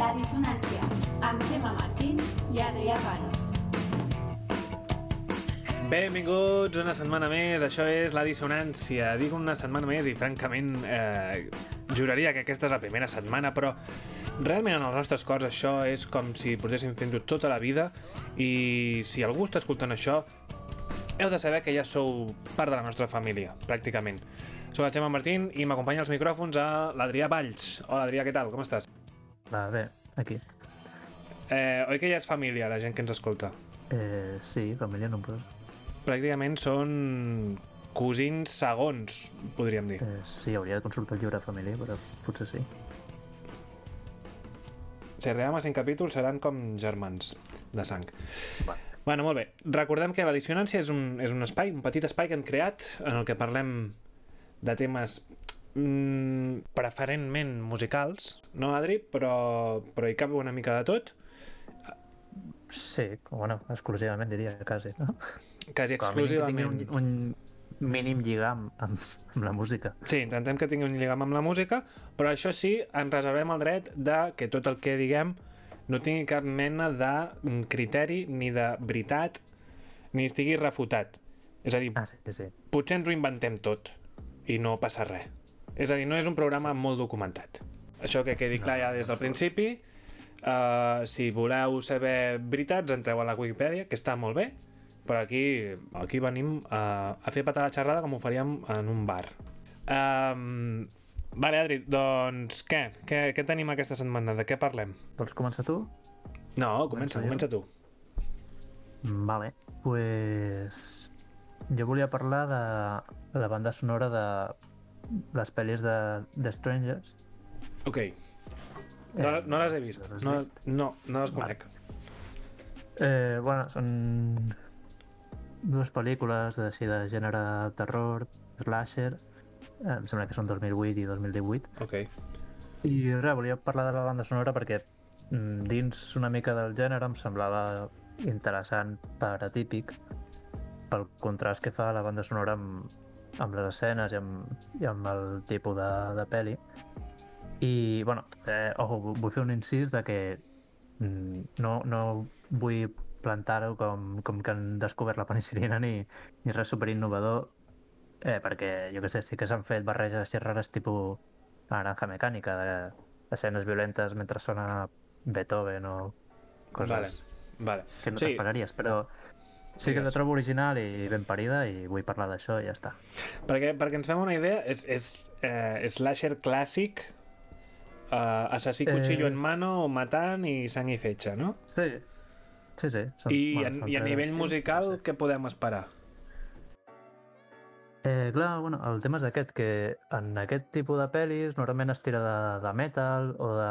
La dissonància, amb Gemma Martín i Adrià Valls. Benvinguts una setmana més, això és La Dissonància. Dic una setmana més i francament eh, juraria que aquesta és la primera setmana, però realment en els nostres cors això és com si portéssim fent-ho tota la vida i si algú està escoltant això, heu de saber que ja sou part de la nostra família, pràcticament. Soc la Gemma Martín i m'acompanya als micròfons a l'Adrià Valls. Hola Adrià, què tal? Com estàs? Va, bé, aquí. Eh, oi que ja és família la gent que ens escolta? Eh, sí, família nombrosa. Pràcticament són cosins segons, podríem dir. Eh, sí, hauria de consultar el llibre de família, però potser sí. Si arribem a 5 capítols seran com germans de sang. Va. Bueno, molt bé. Recordem que la dissonància és un, és un espai, un petit espai que hem creat en el que parlem de temes mm, preferentment musicals, no, Adri? Però, però hi cap una mica de tot, Sí, bueno, exclusivament diria, quasi, no? quasi mínim que exclusivament. un, un mínim lligam amb, amb la música. Sí, intentem que tingui un lligam amb la música, però això sí, ens reservem el dret de que tot el que diguem no tingui cap mena de mm, criteri ni de veritat ni estigui refutat. És a dir, Ah, sí, sí. potser ens ho inventem tot i no passa res. És a dir, no és un programa molt documentat. Això que quedi clar ja des del principi. Uh, si voleu saber veritats, entreu a la Wikipedia, que està molt bé, però aquí, aquí venim a, a fer patar la xerrada com ho faríem en un bar. Um, vale, Adri, doncs què? què? Què tenim aquesta setmana? De què parlem? Vols començar tu? No, comença, Començo jo? comença tu. Vale, pues... Jo volia parlar de la banda sonora de les pel·lis de, de Strangers. Ok. No, Eh, no les he vist. les No, vist? no, no les Vale. conec. Eh, bueno, són dues pel·lícules de, així, de gènere terror, slasher, eh, em sembla que són 2008 i 2018. Ok. I res, volia parlar de la banda sonora perquè mm, dins una mica del gènere em semblava interessant per atípic pel contrast que fa la banda sonora amb, amb les escenes i amb, i amb el tipus de, de pel·li. I, bueno, eh, ojo, vull fer un incís de que mm, no, no vull plantar-ho com, com que han descobert la penicilina ni, ni res superinnovador eh, perquè, jo que sé, sí que s'han fet barreges així rares tipus naranja mecànica de escenes violentes mentre sona Beethoven o coses Vale, vale. que no Sí. t'esperaries, però sí que la trobo original i ben parida i vull parlar d'això i ja està. Perquè, perquè ens fem una idea, és, és eh, slasher clàssic, eh, assassí cuchillo Eh. en mano, matant i sang i fetge, no? Sí, sí, sí. Són, I, bueno, en, I a nivell musical, no sé. què podem esperar? Eh, clar, bueno, el tema és aquest, que en aquest tipus de pel·lis normalment es tira de, de metal o de,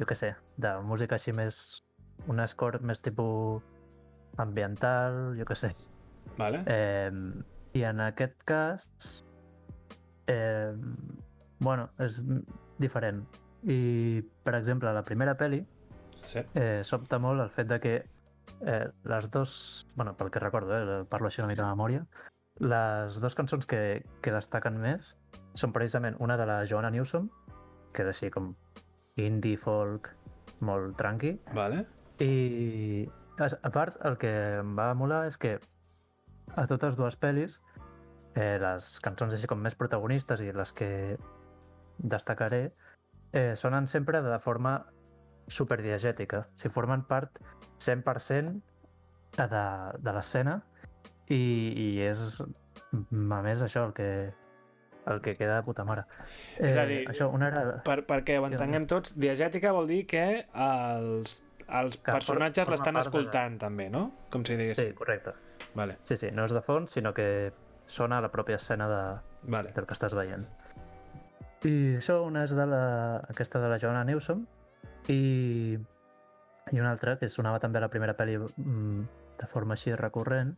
jo què sé, de música així més, un score més tipus ambiental, jo què sé. Vale? Eh, I en aquest cas, eh, bueno, és diferent. I, per exemple, la primera pel·li Sí. eh, sobta molt el fet de que eh, les dos, bueno, pel que recordo, eh, parlo així una mica de memòria, les dues cançons que, que destaquen més són precisament una de la Joanna Newsom, que és així com indie folk, molt tranqui, Vale? i a part el que em va molar és que a totes dues pel·lis eh, les cançons així com més protagonistes i les que destacaré eh, sonen sempre de forma superdiegètica. O sigui, formen part 100% de, de l'escena i, i és a més això el que el que queda de puta mare. Eh, És a dir, això, una era... Per, perquè ho entenguem tots, diegètica vol dir que els, els Que personatges l'estan part de- escoltant també, no? Com si digués. Sí, correcte. Vale, Sí, sí, no és de fons, sinó que sona a la pròpia escena de, vale. del que estàs veient. I això, una és de la, aquesta de la Joanna Newsom i, i una altra, que sonava també a la primera pel·li mm, de forma així recurrent,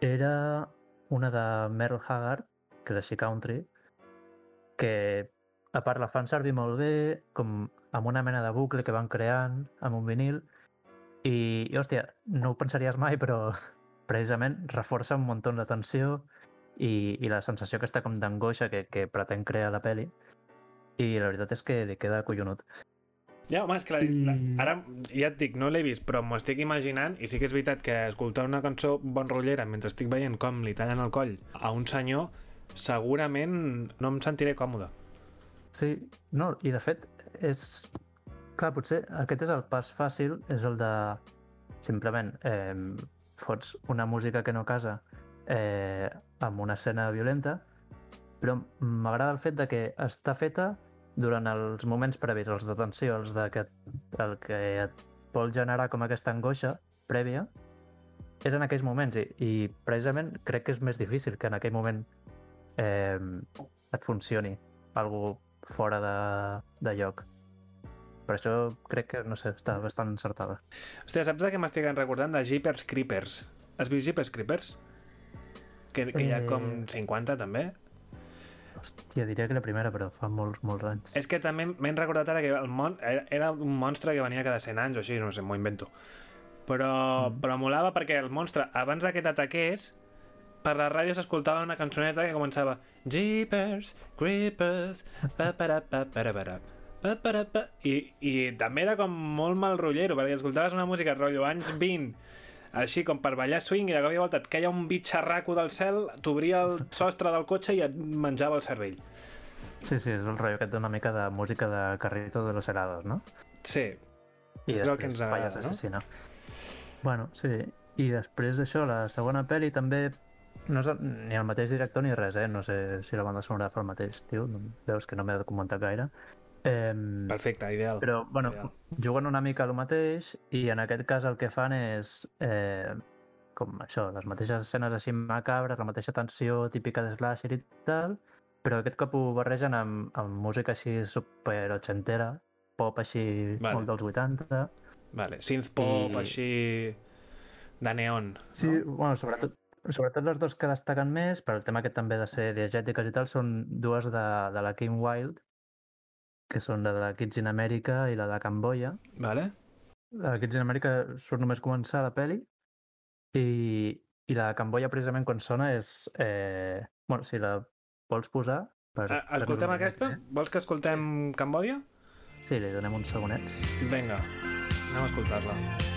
era una de Merle Haggard, que és així country, que a part la fan servir molt bé, com amb una mena de bucle que van creant amb un vinil, i, i hòstia, no ho pensaries mai, però precisament reforça un munt la tensió i, i la sensació aquesta com d'angoixa que, que pretén crear la peli i la veritat és que li queda collonut. Ja, home, és que la, la, ara ja et dic, no l'he vist, però m'ho estic imaginant i sí que és veritat que escoltar una cançó bon rotllera mentre estic veient com li tallen el coll a un senyor, segurament no em sentiré còmode. Sí, no, i de fet, és... Clar, potser aquest és el pas fàcil, és el de simplement eh, fots una música que no casa eh, amb una escena violenta, però m'agrada el fet de que està feta durant els moments previs, els de tensió, els de que, el que et vol generar com aquesta angoixa prèvia, és en aquells moments i, i precisament crec que és més difícil que en aquell moment eh, et funcioni algú fora de, de lloc. Per això crec que, no sé, està bastant encertada. Hòstia, saps de què m'estic recordant? De Jeepers Creepers. Has vist Jeepers Creepers? Que, que hi ha com Eh. 50 també? Hòstia, diria que la primera, però fa molts, molts anys. És que també m'he recordat ara que el mon era, un monstre que venia cada 100 anys o així, no sé, m'ho invento. Però, mm. però molava perquè el monstre, abans que t'ataqués, per la ràdio s'escoltava una cançoneta que començava Jeepers, Creepers, pa para pa para para pa para pa I, i també era com molt mal rotllero perquè escoltaves una música rotllo anys 20 així com per ballar swing i de cop i volta et queia un bitxarraco del cel t'obria el sostre del cotxe i et menjava el cervell Sí, sí, és el rotllo aquest d'una mica de música de Carrito de los helados, no? sí, I És el que ens agrada, no? Assassina. Bueno, sí. I després d'això, la segona pel·li també no és el, ni el mateix director ni res, eh? No sé si la banda sonora fa el mateix, tio. Veus que no m'he documentat gaire. Eh, perfecte, ideal però, bueno, Ideal. juguen una mica el mateix i en aquest cas el que fan és eh, com això, les mateixes escenes així macabres, la mateixa tensió típica de slasher i tal, però aquest cop ho barregen amb, amb música així super ochentera, pop així Vale. molt dels 80. Vale, synth pop, I- així de neon. Sí, no? bueno, sobretot, sobretot les dos que destaquen més, per el tema que també de ser diegètiques i tal, són dues de, de la Kim Wilde, que són la de Kids in America i la de Camboya. Vale? La de Kids in America surt només començar la peli i, i la de Camboya precisament quan sona és... Eh, bueno, si la vols posar... Per, Eh, Escoltem una aquesta? idea. Vols que escoltem Cambodia? Sí, li donem uns segonets. Vinga, anem a escoltar-la. Well,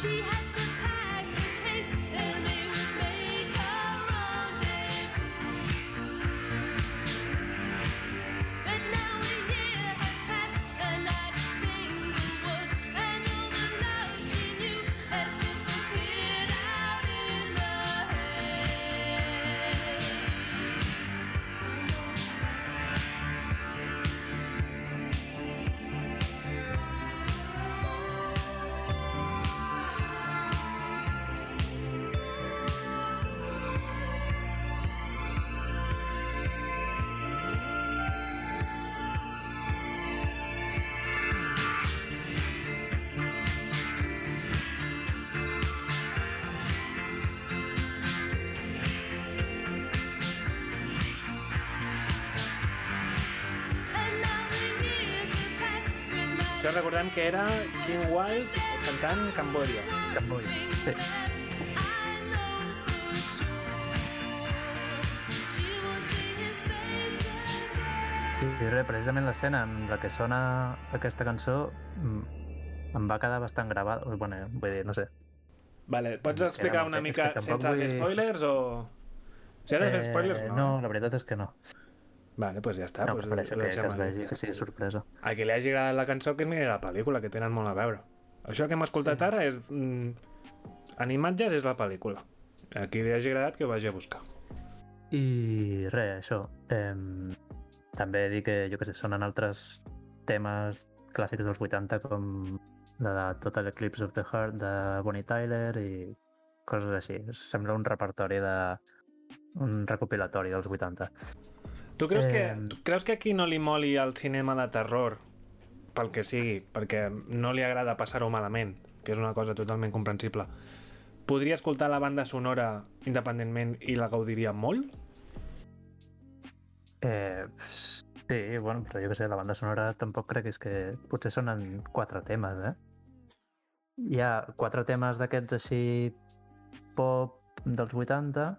She had Això recordem que era Kim Wilde cantant Cambodia. Camboy. Sí. I res, precisament l'escena en la que sona aquesta cançó mm, em va quedar bastant gravada. Bueno, vull dir, no sé. Vale, pots explicar una mica sense fer vull- spoilers o... Si has de fer spoilers, no. no, la veritat és que no. Vale, doncs ja està. no, pues, ho que, que es vegi, que sigui sorpresa. A qui li hagi agradat la cançó que es miri la pel·lícula, que tenen molt a veure. Això que hem escoltat Sí. ara és... Mm, en imatges és la pel·lícula. A qui li hagi agradat que ho vagi a buscar. I res, això. Eh, també dir que, jo que sé, sonen altres temes clàssics dels 80 com la de Total Eclipse of the Heart de Bonnie Tyler i coses així. Sembla un repertori de... un recopilatori dels 80. Tu creus, que, Em. tu creus que aquí no li moli el cinema de terror pel que sigui, perquè no li agrada passar-ho malament, que és una cosa totalment comprensible. Podria escoltar la banda sonora independentment i la gaudiria molt? Eh, sí, bueno, però jo que sé, la banda sonora tampoc crec que és que potser sonen quatre temes, eh? Hi ha quatre temes d'aquests així pop dels 80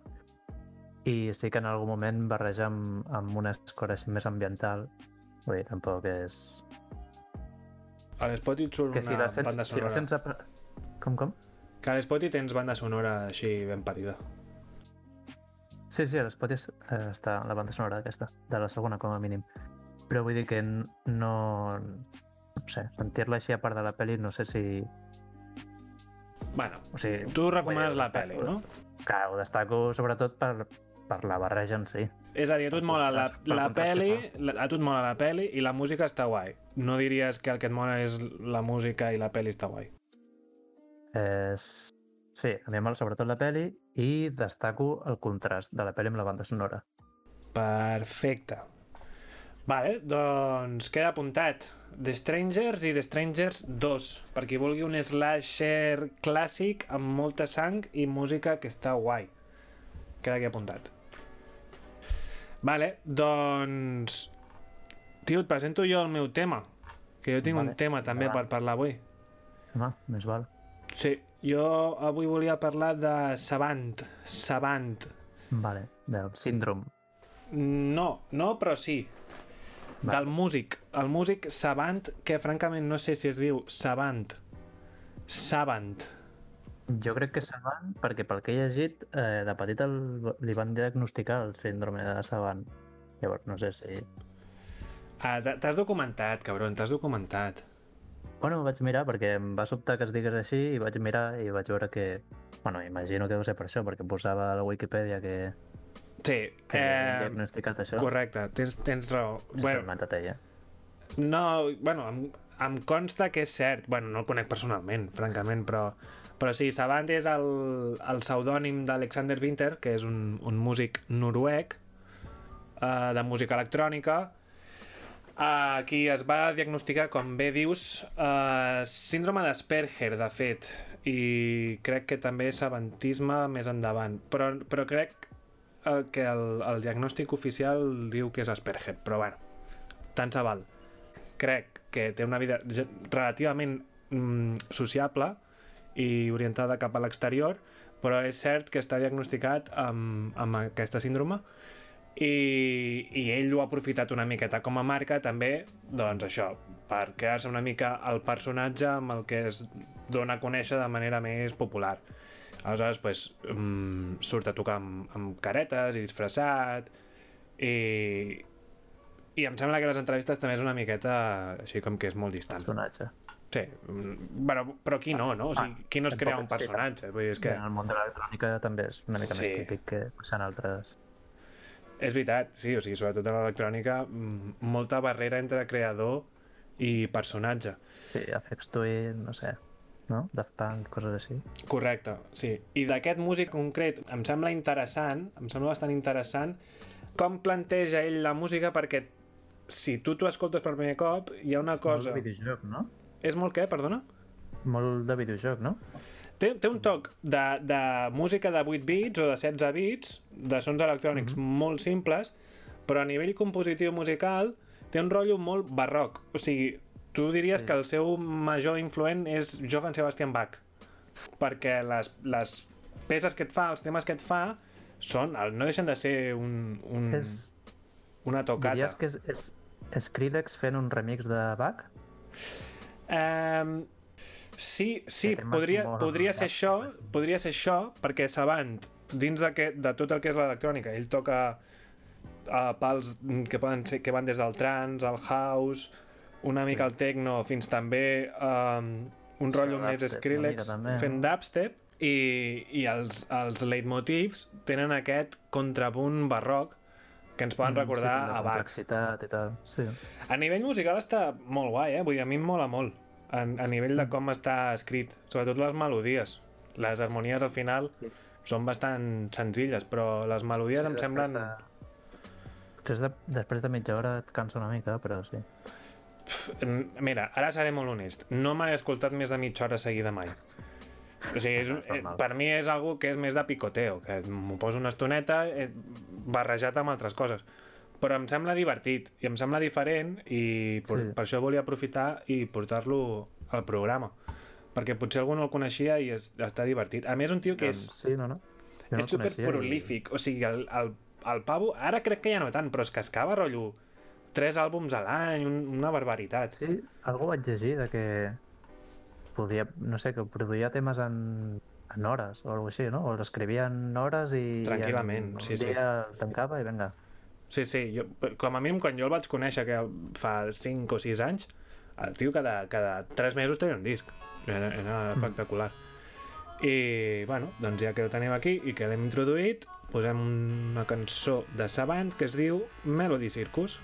i sí que en algun moment barreja amb, amb una escora així més ambiental. Vull dir, tampoc és... A l'Spotty et surt Que si una la sents... banda Si la sonora. sents a... Com, com? Que a l'Spotty tens banda sonora així ben parida. Sí, sí, a l'Spotify eh, està la banda sonora aquesta, de la segona com a mínim. Però vull dir que no... No sé, sentir-la així a part de la pel·li no sé si... Bueno, O sigui, tu recomanes la pel·li, no? Que ho destaco sobretot per, per la barreja en si. És a dir, a tu et mola la, la que pel·li, la- a tu et mola la pel·li i la música està guai. No diries que el que et mola és la música i la pel·li està guai. És... Sí, a mi em mola sobretot la pel·li i destaco el contrast de la pel·li amb la banda sonora. Perfecte. Vale, doncs queda apuntat. The Strangers i The Strangers 2, per qui vulgui un slasher clàssic amb molta sang i música que està guai. Queda aquí apuntat. Vale, doncs... Tio, et presento jo el meu tema, que jo tinc Vale, un tema també endavant. per parlar avui. Home, més val. Sí, jo avui volia parlar de Savant. Savant. Vale, del síndrom. No, no, però sí. Vale. Del músic. El músic Savant, que francament no sé si es diu Savant. Savant. Jo crec que Savant, perquè pel que he llegit, eh, de petit el, li van diagnosticar el síndrome de Savant. Llavors, no sé si... Ah, t'has documentat, cabron, t'has documentat. Bueno, vaig mirar perquè em va sobtar que es digués així i vaig mirar i vaig veure que... Bueno, imagino que deu ser per això, perquè posava a la Wikipedia que, Sí, que eh... eh, diagnosticat això. correcte, tens, tens raó. Bueno. Bueno, inventat ella. no, bueno, em, em consta que és cert. Bueno, no el conec personalment, francament, però, però sí, Savant és el, el pseudònim d'Alexander Winter, que és un, un músic noruec eh, de música electrònica, a qui es va diagnosticar, com bé dius, eh, síndrome d'Asperger, de fet, i crec que també savantisme més endavant. Però, però crec eh, que el, el diagnòstic oficial diu que és Asperger, però bueno, tant se val. Crec que té una vida relativament mm, sociable i orientada cap a l'exterior, però és cert que està diagnosticat amb, amb aquesta síndrome i, i ell ho ha aprofitat una miqueta com a marca també, doncs això, per crear-se una mica el personatge amb el que es dona a conèixer de manera més popular. Aleshores, pues, mm, surt a tocar amb, amb caretes i disfressat i, i em sembla que les entrevistes també és una miqueta així com que és molt distant. Personatge. Sí, mm, bueno, però qui no, no? O sigui, qui no es crea un personatge? Vull dir, és Que... En el món de l'electrònica també és una mica Sí. més típic que en altres... És veritat, sí, o sigui, sobretot a l'electrònica, mm, molta barrera entre creador i personatge. Sí, Afex Twin, no sé, no? Daft Punk, coses així. Correcte, sí. I d'aquest músic concret em sembla interessant, em sembla bastant interessant com planteja ell la música perquè si tu t'ho escoltes per primer cop, hi ha una cosa... Molt de videojoc, no? És molt què, perdona? Molt de videojoc, no? Té, té un toc de, de música de 8 bits o de 16 bits, de sons electrònics molt simples, però a nivell compositiu musical té un rotllo molt barroc. O sigui, tu diries Sí. que el seu major influent és Johann Sebastian Bach, perquè les, les peces que et fa, els temes que et fa, són, no deixen de ser un, un, És, una tocata. diries que és, és Skrillex fent un remix de Bach? Um, sí, sí, podria, podria ser això, podria ser això, perquè Savant, dins de, que, de tot el que és l'electrònica, ell toca uh, pals que, poden ser, que van des del trance, al house, una mica al techno, fins també um, un Sí, rotllo el més Skrillex també, fent dubstep, i, i els, els leitmotivs tenen aquest contrapunt barroc que ens poden recordar Mm, sí, a Bach. i tal. Sí. A nivell musical està molt guai, eh? Vull dir, a mi em mola molt. A, a nivell de com està escrit. Sobretot les melodies. Les harmonies al final Sí. són bastant senzilles, però les melodies em després semblen... De... Després de, després de mitja hora et cansa una mica, però sí. Pff, mm, Mira, ara seré molt honest. No m'he escoltat més de mitja hora seguida mai. O sigui, és, eh, per mi és algo que és més de picoteo, que m'ho poso una estoneta eh, barrejat amb altres coses. Però em sembla divertit i em sembla diferent i per, Sí. per això volia aprofitar i portar-lo al programa. Perquè potser algú no el coneixia i és, està divertit. A més, un tio que és, Doncs, sí, no, no. Jo no és super prolífic. O sigui, el, el, el pavo, ara crec que ja no tant, però és que escava rotllo tres àlbums a l'any, un, una barbaritat. I... Sí, algú vaig llegir de que podia, no sé, que produïa temes en, en hores o alguna així, no? O l'escrivia en hores i... Tranquil·lament, en, sí, un sí. dia el tancava i vinga. Sí, sí, jo, com a mínim quan jo el vaig conèixer, que fa 5 o 6 anys, el tio cada, cada 3 mesos tenia un disc. Era, era espectacular. I, bueno, doncs ja que el tenim aquí i que l'hem introduït, posem una cançó de Savant que es diu Melody Circus.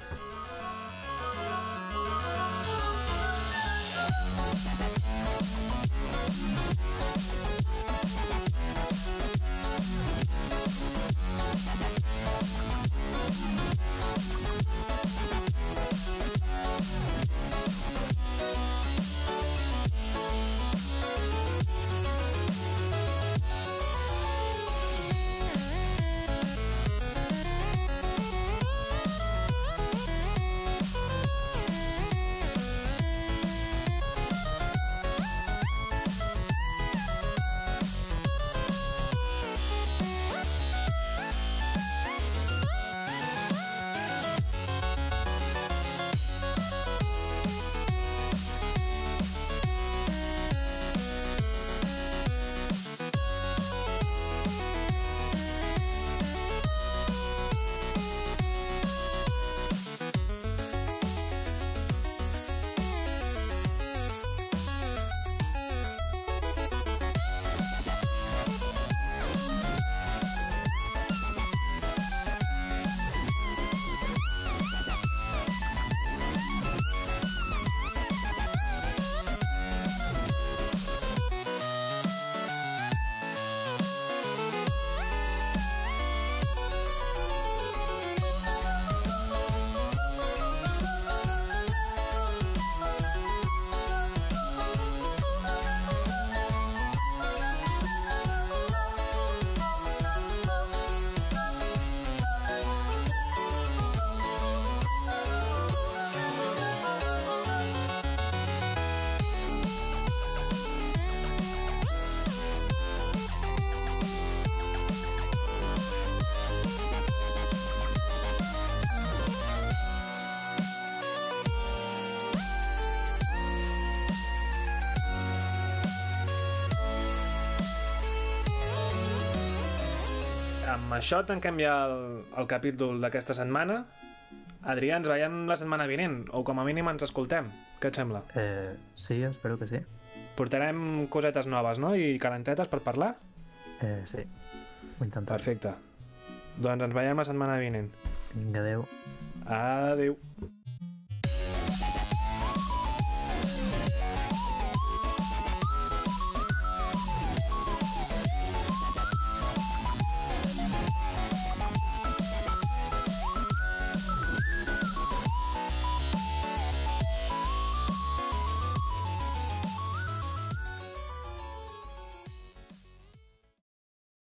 Amb això tanquem ja el, el capítol d'aquesta setmana. Adrià, ens veiem la setmana vinent, o com a mínim ens escoltem. Què et sembla? Eh, sí, espero que sí. Portarem cosetes noves, no? I calentetes per parlar? Eh, sí, ho intentaré. Perfecte. Doncs ens veiem la setmana vinent. Vinga, adéu. Adéu.